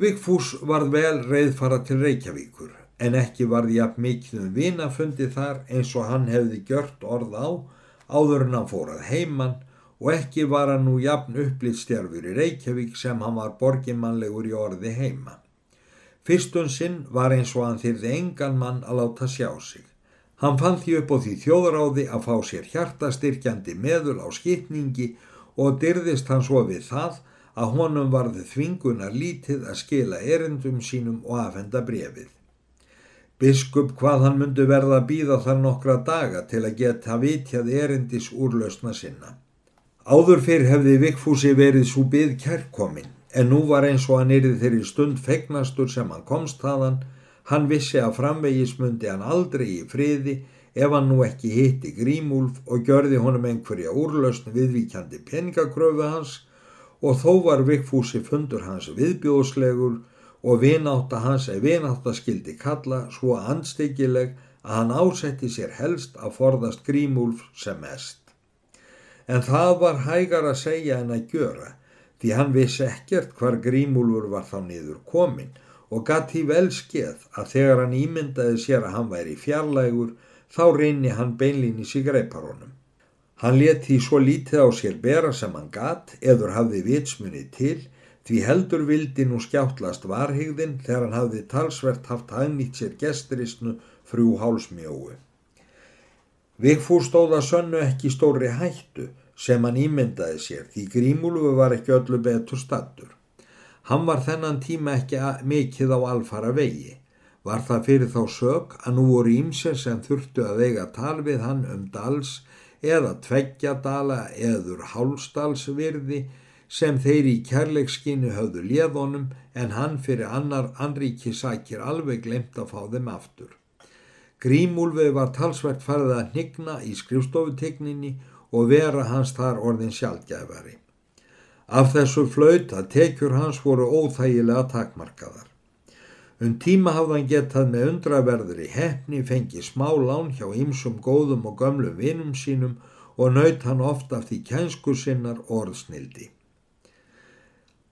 Vigfús varð vel reyðfara til Reykjavíkur en ekki varð jafn mikið um vinafundi þar eins og hann hefði gjört orð á áður en hann fórað heimann og ekki var hann nú jafn upplýstjárfur í Reykjavík sem hann var borgimannlegur í orði heima. Fyrstun sinn var eins og hann þyrði engan mann að láta sjá sig. Hann fann því upp á því þjóðráði að fá sér hjartastyrkjandi meðul á skipningi og dyrðist hann svo við það að honum varði þvingunar lítið að skila erindum sínum og afhenda brefið. Biskup hvað hann myndi verða að býða þar nokkra daga til að geta vitjað erindis úrlausna sinna. Áður fyrr hefði Vigfúsi verið svo byggð kærkomin en nú var eins og hann erið þeirri stund fegnastur sem hann komst þaðan, hann vissi að framvegismundi hann aldrei í friði ef hann nú ekki hitti Grímúlf og gjörði honum einhverja úrlausn viðvíkjandi peningakröfu hans og þó var Vigfúsi fundur hans viðbjóðslegur og vináta hans er vináta skildi kalla svo anstíkileg að hann ásetti sér helst að forðast Grímúlf sem mest. En það var hægar að segja en að gjöra því hann vissi ekkert hvar Grímúlfur var þá niður komin og gati vel skeð að þegar hann ímyndaði sér að hann væri fjarlægur þá reyni hann beinlýnis í greiparónum. Hann leti svo lítið á sér bera sem hann gat eður hafði vitsmunni til því heldur vildi nú skjáttlast varhigðin þegar hann hafði talsvert haft hagnýtt sér gesturistnu frú hálsmjóu. Vigfúr stóða sönnu ekki stóri hættu sem hann ímyndaði sér því Grímúlufu var ekki öllu betur stattur. Hann var þennan tíma ekki mikið á alfara vegi. Var það fyrir þá sög að nú voru ímser sem þurftu að vega tal við hann um dals eða tveggjadala eður hálsdalsvirði sem þeir í kærleikskinni höfðu léðonum en hann fyrir annar anríki sækir alveg glemt að fá þeim aftur. Grímúlfi var talsvert farið að hnigna í skrifstofutekninni og vera hans þar orðin sjálfgæfari. Af þessu flaut að tekjur hans voru óþægilega takmarkaðar. Um tíma hafði hann getað með undraverður í hefni fengið smá lán hjá ýmsum góðum og gömlum vinum sínum og naut hann ofta af því kænsku sinnar orðsnildi.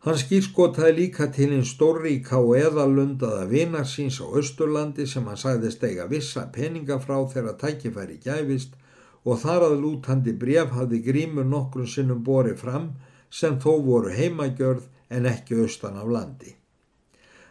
Hann skýrskotaði líka til einn stórríka og eðalundaða vinar síns á Östurlandi sem hann sagðist eiga vissa peninga frá þegar tækifæri gæfist og þar að lútandi bref hafði grímur nokkrum sinnum borið fram sem þó voru heimagjörð en ekki austan af landi.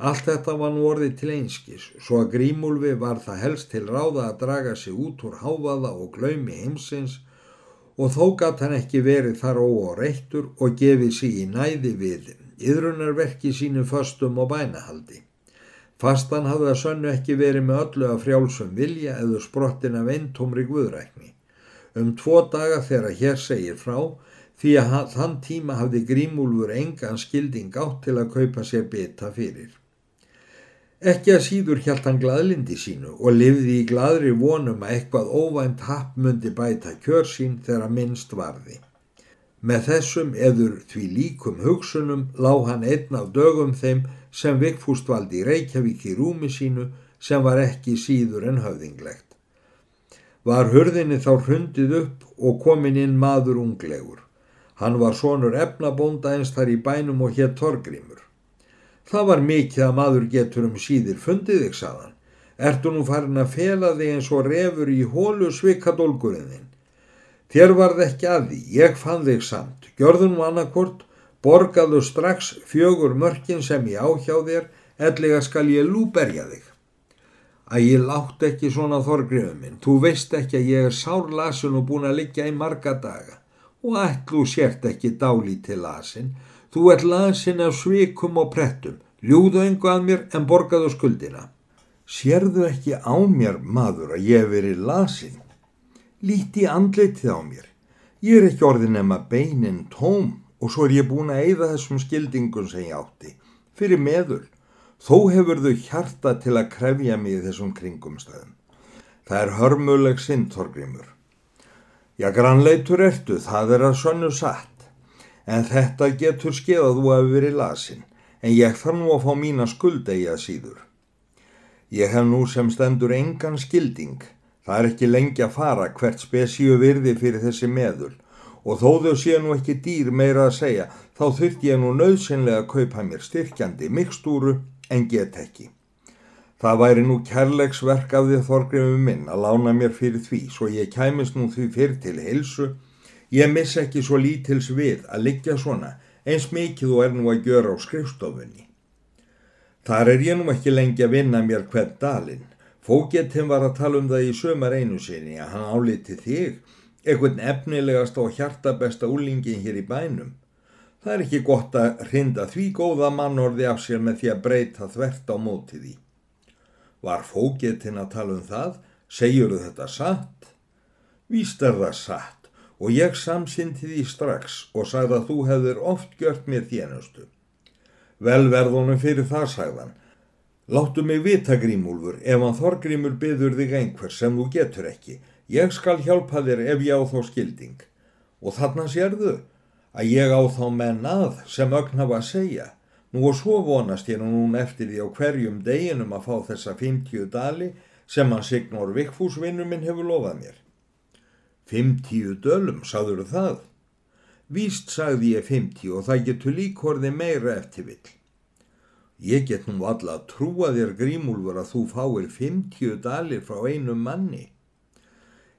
Allt þetta var nú orðið til einskis, svo að Grímúlfi var það helst til ráða að draga sig út úr háfaða og glaumi heimsins og þó gatt hann ekki verið þar óáreittur og gefið sig í næði við yðrunarverki sínu föstum og bænahaldi. Fastan hafði að sönnu ekki verið með öllu að frjálsum vilja eða sprottin af eintómri guðrækni. Um tvo daga þegar hér segir frá því að þann tíma hafði Grímúlfur engan skilding átt til að kaupa sér bita fyrir. Ekki að síður hjælt hann gladlindi sínu og lifði í gladri vonum að eitthvað óvænt happ myndi bæta kjör sín þegar minnst varði. Með þessum eður því líkum hugsunum lág hann einn af dögum þeim sem Vigfúst valdi Reykjavík í rúmi sínu sem var ekki síður en höfðinglegt. Var hörðinni þá hrundið upp og komin inn maður unglegur. Hann var sonur efnabónda eins þar í bænum og hétt Torgrimur. Það var mikið að maður getur um síðir fundið þig, saðan. Ertu nú farin að fela þig eins og refur í hólu svikadólgurinn þinn? Þér varð ekki að því, ég fann þig samt. Gjörðu nú annarkort, borgaðu strax fjögur mörkin sem ég áhjá þér, ellega skal ég lúberja þig. Að ég látt ekki svona þorgrifum minn, þú veist ekki að ég er sárlasun og búin að liggja í marga daga og ætlu sért ekki dáli til lasin, Þú ert lasin af svikum og prettum, ljúðu engu að mér en borgaðu skuldina. Sérðu ekki á mér, maður, að ég veri lasin? Líti andleitið á mér. Ég er ekki orðin nema beinin tóm og svo er ég búin að eigða þessum skildingum sem ég átti. Fyrir meður, þó hefur þau hjarta til að krefja mig þessum kringumstæðum. Það er hörmuleg sinn, Þorgrimur. Já, grannleitur ertu, það er að sönnu satt en þetta getur skeið að þú hefur verið lasin, en ég þarf nú að fá mína skuld eigi að síður. Ég hef nú sem stendur engan skilding, það er ekki lengi að fara hvert spesíu virði fyrir þessi meðul og þó þau sé nú ekki dýr meira að segja, þá þurfti ég nú nöðsynlega að kaupa mér styrkjandi mikstúru en get ekki. Það væri nú kærleiksverk af því þorgrifum minn að lána mér fyrir því svo ég kæmist nú því fyrir til hilsu. Ég miss ekki svo lítils við að liggja svona eins mikið og er nú að gjöra á skrifstofunni. Þar er ég nú ekki lengi að vinna mér hvern dalinn. Fógetinn var að tala um það í sömar einu sinni að hann áliti þig, einhvern efnilegast og hjartabesta úlingin hér í bænum. Það er ekki gott að hrinda því góða mannorði af sér með því að breyta þvert á mótið í. Var fógetinn að tala um það? Segjur þetta satt? Víst er það satt og ég samsyndi því strax og sagði að þú hefðir oft gjört mér þénustu. Velverðunum fyrir það sagðan. Láttu mig vita grímúlfur ef hann þorgrímur byður þig einhver sem þú getur ekki. Ég skal hjálpa þér ef ég á þá skilding. Og þarna sérðu að ég á þá menn að sem ögn hafa að segja. Nú og svo vonast ég nú eftir því á hverjum deginum að fá þessa 50 dali sem hann Signor Vikfúsvinnu minn hefur lofað mér. 50 dölum, sagður það? Víst sagði ég 50 og það getur líkorði meira eftir vill. Ég get nú alla að trúa þér grímúlfur að þú fáir 50 dalir frá einu manni.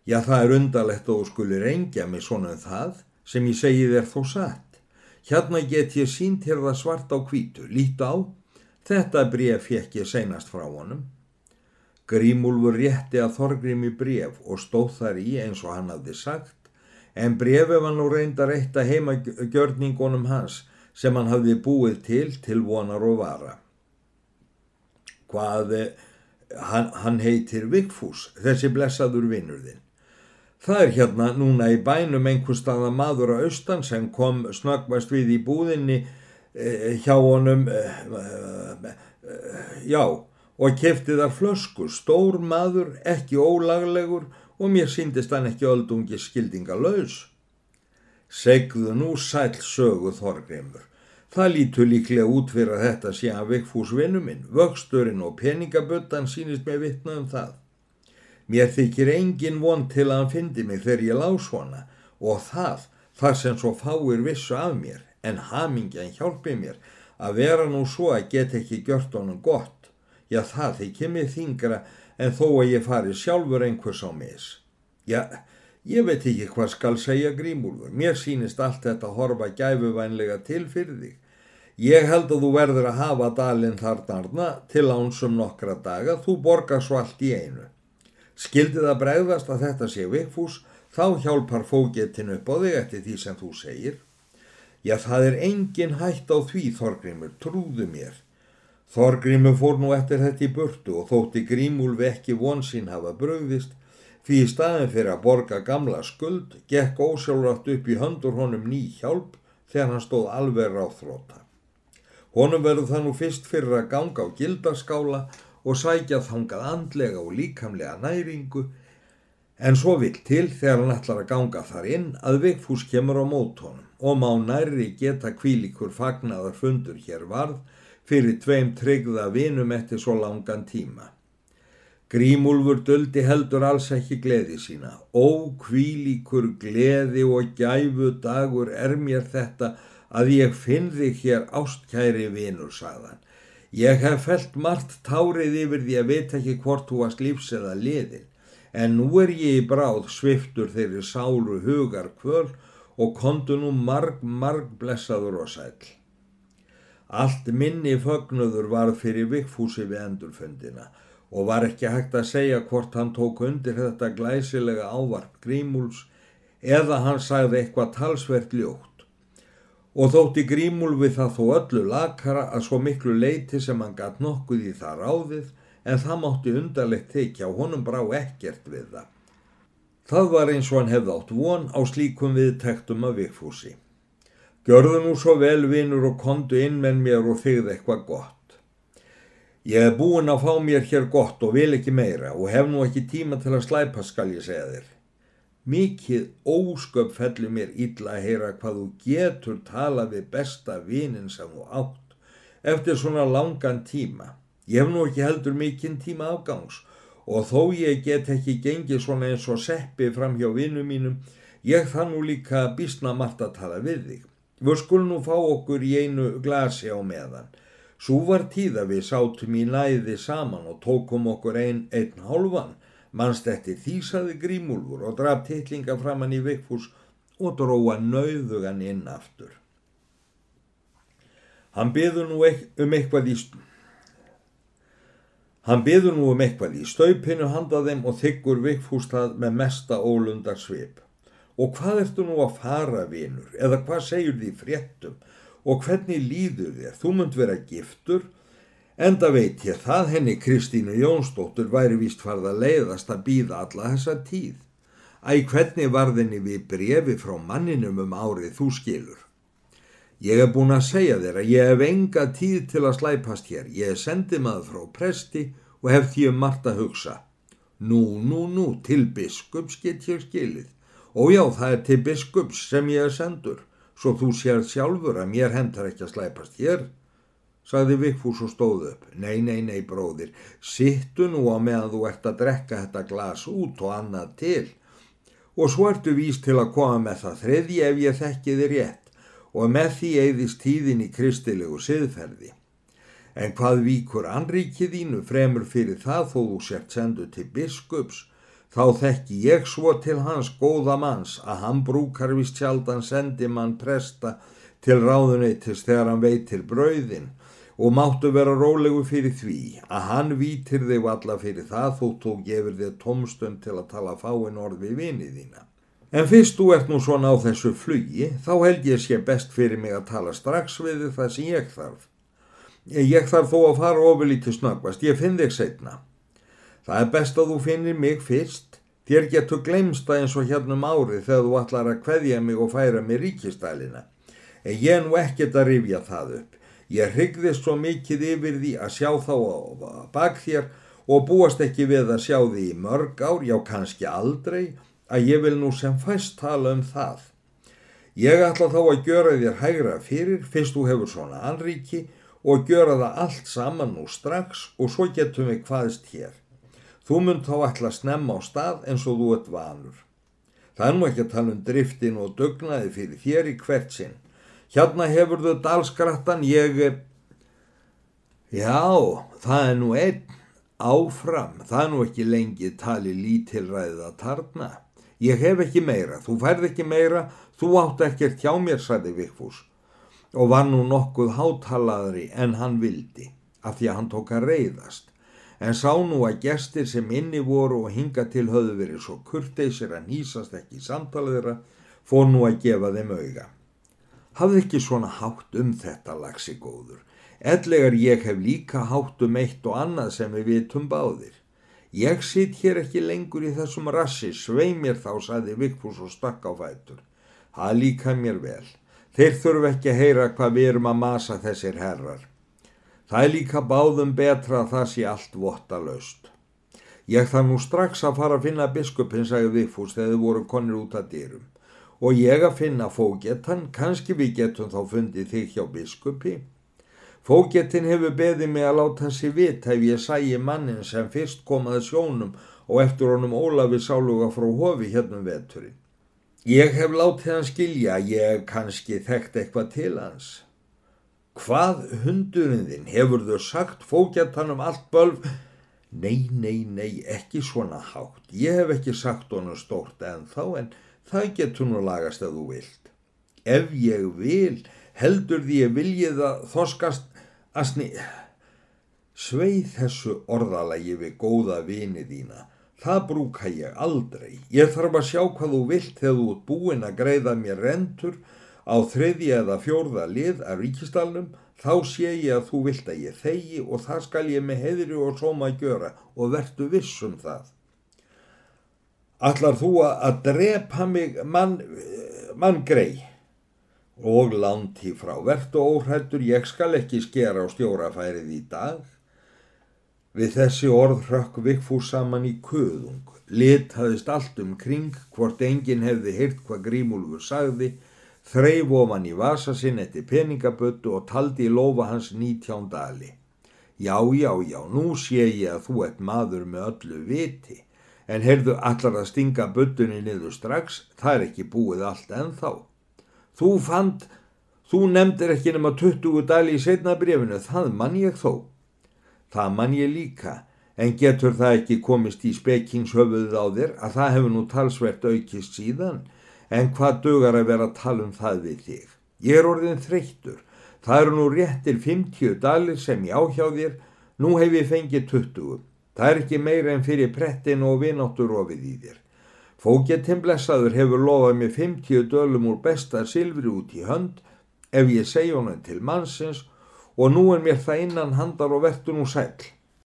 Já það er undarlegt og skulir engja mig svona um það sem ég segi þér þó satt. Hérna get ég sínt hér það svart á kvítu, lít á, þetta bref fekk ég seinast frá honum. Grímúlfur rétti að þorgrimi bref og stóð þar í eins og hann hafði sagt, en brefi var nú reyndar eitt að heima gjörningunum hans sem hann hafði búið til til vonar og vara. Hvað, hann, hann heitir Vigfús, þessi blessaður vinnurðinn. Það er hérna núna í bænum einhver staða maður á austan sem kom snöggvast við í búðinni eh, hjá honum, eh, eh, já, og kefti þar flöskur, stór maður, ekki ólaglegur og mér síndist hann ekki öldungi skildingalös. Segðu nú sæl sögu Þorgrimur. Það lítur líklega út fyrir að þetta sé að vekkfús vinnu minn, vöxturinn og peningaböttan sínist með vittna um það. Mér þykir engin von til að hann fyndi mig þegar ég lág svona og það, það sem svo fáir vissu af mér, en hamingjan hjálpi mér að vera nú svo að geta ekki gjört honum gott. Já, það þykir mig þingra en þó að ég fari sjálfur einhvers á mis. Já, ég veit ekki hvað skal segja grímúlfur. Mér sínist allt þetta horfa gæfuvænlega til fyrir þig. Ég held að þú verður að hafa dalinn þarna til ánsum nokkra daga, þú borgar svo allt í einu. Skildi það bregðast að þetta sé vikfús, þá hjálpar fógettin upp á þig eftir því sem þú segir. Já, það er engin hætt á því, Þorgrimur, trúðu mér. Þorgrimur fór nú eftir þetta í burtu og þótti Grímúlfi ekki vonsinn hafa bröðist, því í staðin fyrir að borga gamla skuld, gekk ósjálfrátt upp í höndur honum ný hjálp þegar hann stóð alveg ráþróta. Honum verður það nú fyrst fyrir að ganga á gildaskála og sækja þangað andlega og líkamlega næringu en svo vil til þegar hann ætlar að ganga þar inn að Vigfús kemur á mótónum og má næri geta kvílikur fagnaðar fundur hér varð fyrir tveim tryggða vinum eftir svo langan tíma. Grímúlfur döldi heldur alls ekki gleði sína. Ó kvílikur gleði og gæfu dagur er mér þetta að ég finn þig hér ástkæri vinur, sagðan. Ég hef felt margt tárið yfir því að veit ekki hvort þú varst lífs eða liðin, en nú er ég í bráð sviftur þeirri sálu hugar kvöl og kontu nú marg, marg blessaður og sæl. Allt minni fögnuður varð fyrir vikfúsi við endurfundina og var ekki hægt að segja hvort hann tók undir þetta glæsilega ávarp grímúls eða hann sagði eitthvað talsvert ljótt og þótti grímúlfi það þó öllu lakara að svo miklu leiti sem hann gatt nokkuð í það ráðið en það mátti undarlegt tekja og honum brá ekkert við það. Það var eins og hann hefði átt von á slíkum viðtektum af vikfúsi. Gjörðu nú svo vel vinur og kondu inn með mér og þigð eitthvað gott. Ég hef búin að fá mér hér gott og vil ekki meira og hef nú ekki tíma til að slæpa skal ég segja þér. Mikið ósköp fellur mér illa að heyra hvað þú getur tala við besta vinin sem þú átt eftir svona langan tíma. Ég hef nú ekki heldur mikinn tíma afgangs og þó ég get ekki gengið svona eins og seppi fram hjá vinum mínum, ég þann nú líka bísna margt að tala við þig. Við skulum nú fá okkur í einu glasi á meðan. Svo var tíð að við sátum í næði saman og tókum okkur einn ein hálfan. Manst eftir þýsaði grímúlfur og draf titlinga framann í vikfús og dróa nauðugan inn aftur. Hann byður nú um eitthvað í Hann byður nú um eitthvað í staupinu handa þeim og þykkur vikfústað með mesta ólundar svip. Og hvað ertu nú að fara, vinur, eða hvað segjur því fréttum og hvernig líður þér? Þú munt vera giftur, enda veit ég það henni Kristínu Jónsdóttur væri vist farða leiðast að býða alla þessa tíð. Æ, hvernig varðinni við brefi frá manninum um árið þú skilur? Ég hef búin að segja þér að ég hef enga tíð til að slæpast hér. Ég er sendið maður frá presti og hef því um margt að hugsa. Nú, nú, nú, til biskups get ég skilið. Ójá, það er til biskups sem ég er sendur, svo þú sér sjálfur að mér hendur ekki að slæpast hér, sagði Vikfús og stóð upp. Nei, nei, nei, bróðir, sittu nú á meðan þú ert að drekka þetta glas út og annað til. Og svo ertu víst til að koma með það þriði ef ég þekki þið rétt og með því eigðist tíðin í kristilegu siðferði. En hvað víkur anrikið þínu fremur fyrir það þó þú sért sendu til biskups Þá þekki ég svo til hans góða manns að hann brúkar vist sjaldan sendi mann presta til ráðuneytis þegar hann veitir brauðin og máttu vera rólegu fyrir því að hann vítir þig alla fyrir það þó þú gefur þig tómstund til að tala fáin orð við vinið þína. En fyrst þú ert nú svona á þessu flugi þá held ég sé best fyrir mig að tala strax við það sem ég þarf. Ég þarf þó að fara ofurlítið snöggvast, ég finn þig setna. Það er best að þú finnir mig fyrst. Þér getur glemsta eins og hérna um árið þegar þú ætlar að kveðja mig og færa mig ríkistælina. En ég er nú ekkert að rifja það upp. Ég hryggðist svo mikið yfir því að sjá þá á bak þér og búast ekki við að sjá því í mörg ár, já kannski aldrei, að ég vil nú sem fæst tala um það. Ég ætla þá að gjöra þér hægra fyrir, fyrst þú hefur svona anríki og gjöra það allt saman nú strax og svo getum við hvaðist hér. Þú mynd þá ætla að snemma á stað eins og þú ert vanur. Það er nú ekki að tala um driftin og dugnaði fyrir þér í hvert sinn. Hérna hefur þau dalskrattan, ég... Já, það er nú einn áfram, það er nú ekki lengi tali lítilræðið að tarna. Ég hef ekki meira, þú færð ekki meira, þú átt ekkert hjá mér, sæði Vikfús. Og var nú nokkuð hátalaðri en hann vildi, af því að hann tók að reyðast en sá nú að gestir sem inni voru og hinga til höfðu verið svo kurteisir að nýsast ekki í samtaliðra fór nú að gefa þeim auga. Hafði ekki svona hátt um þetta lagsi góður. Ellegar ég hef líka hátt um eitt og annað sem við vitum báðir. Ég sitt hér ekki lengur í þessum rassi, svei mér þá, saði Vikfús og stakk á fætur. Það líka mér vel. Þeir þurfu ekki að heyra hvað við erum að masa þessir herrar. Það er líka báðum betra að það sé allt votta laust. Ég þarf nú strax að fara að finna biskupin, sagði Vigfús þegar þið voru konir út að dyrum. Og ég að finna fógetan, kannski við getum þá fundið þig hjá biskupi. Fógetin hefur beðið mig að láta sér vit ef ég sæi mannin sem fyrst komaði sjónum og eftir honum Ólafi sáluga frá hofi hérna um veturinn. Ég hef látið hann skilja ég kannski þekkt eitthvað til hans. Hvað hundurinn þinn hefur þau sagt fókjartanum allt bölf? Nei, nei, nei, ekki svona hátt. Ég hef ekki sagt honum stórt en þá en það getur nú lagast ef þú vilt. Ef ég vil, heldur því ég viljið að þoskast að sni... Sveið þessu orðalagi við góða vini þína. Það brúka ég aldrei. Ég þarf að sjá hvað þú vilt þegar þú ert búin að greiða mér rentur á þriðja eða fjórða lið af ríkistalnum þá sé ég að þú vilt að ég þegi og það skal ég með heðri og sóma að gjöra. Og verðu vissum það. Allar þú að drepa mig mann, mann grei og lanti frá. Verðu óhættur, ég skal ekki skera á stjórafærið í dag. Við þessi orð hrökk Vikfús saman í köðung, lit hafðist allt um kring, hvort enginn hefði heyrt hvað Grímúlfur sagði, þreif ofan í vasa sinn eftir peningabötu og taldi í lofa hans nítján dali. Já, já, já, nú sé ég að þú ert maður með öllu viti, en heyrðu allar að stinga bötunni niður strax, það er ekki búið allt ennþá. Þú fand, Þú nefndir ekki nema 20 dali í setna brefinu, það mann ég þó. Það mann ég líka, en getur það ekki komist í spekingshöfuðið á þér að það hefur nú talsvert aukist síðan, en hvað dugar að vera að tala um það við þig? Ég er orðin þreyttur, það eru nú réttir 50 dalir sem ég áhjá þér, nú hef ég fengið 20. Það er ekki meira en fyrir prettin og vináttur ofið í þér. Fókettin blessaður hefur lofað mér 50 dölum úr besta silfri út í hönd ef ég segja honum til mannsins og nú er mér það innan handar og verður nú sæl.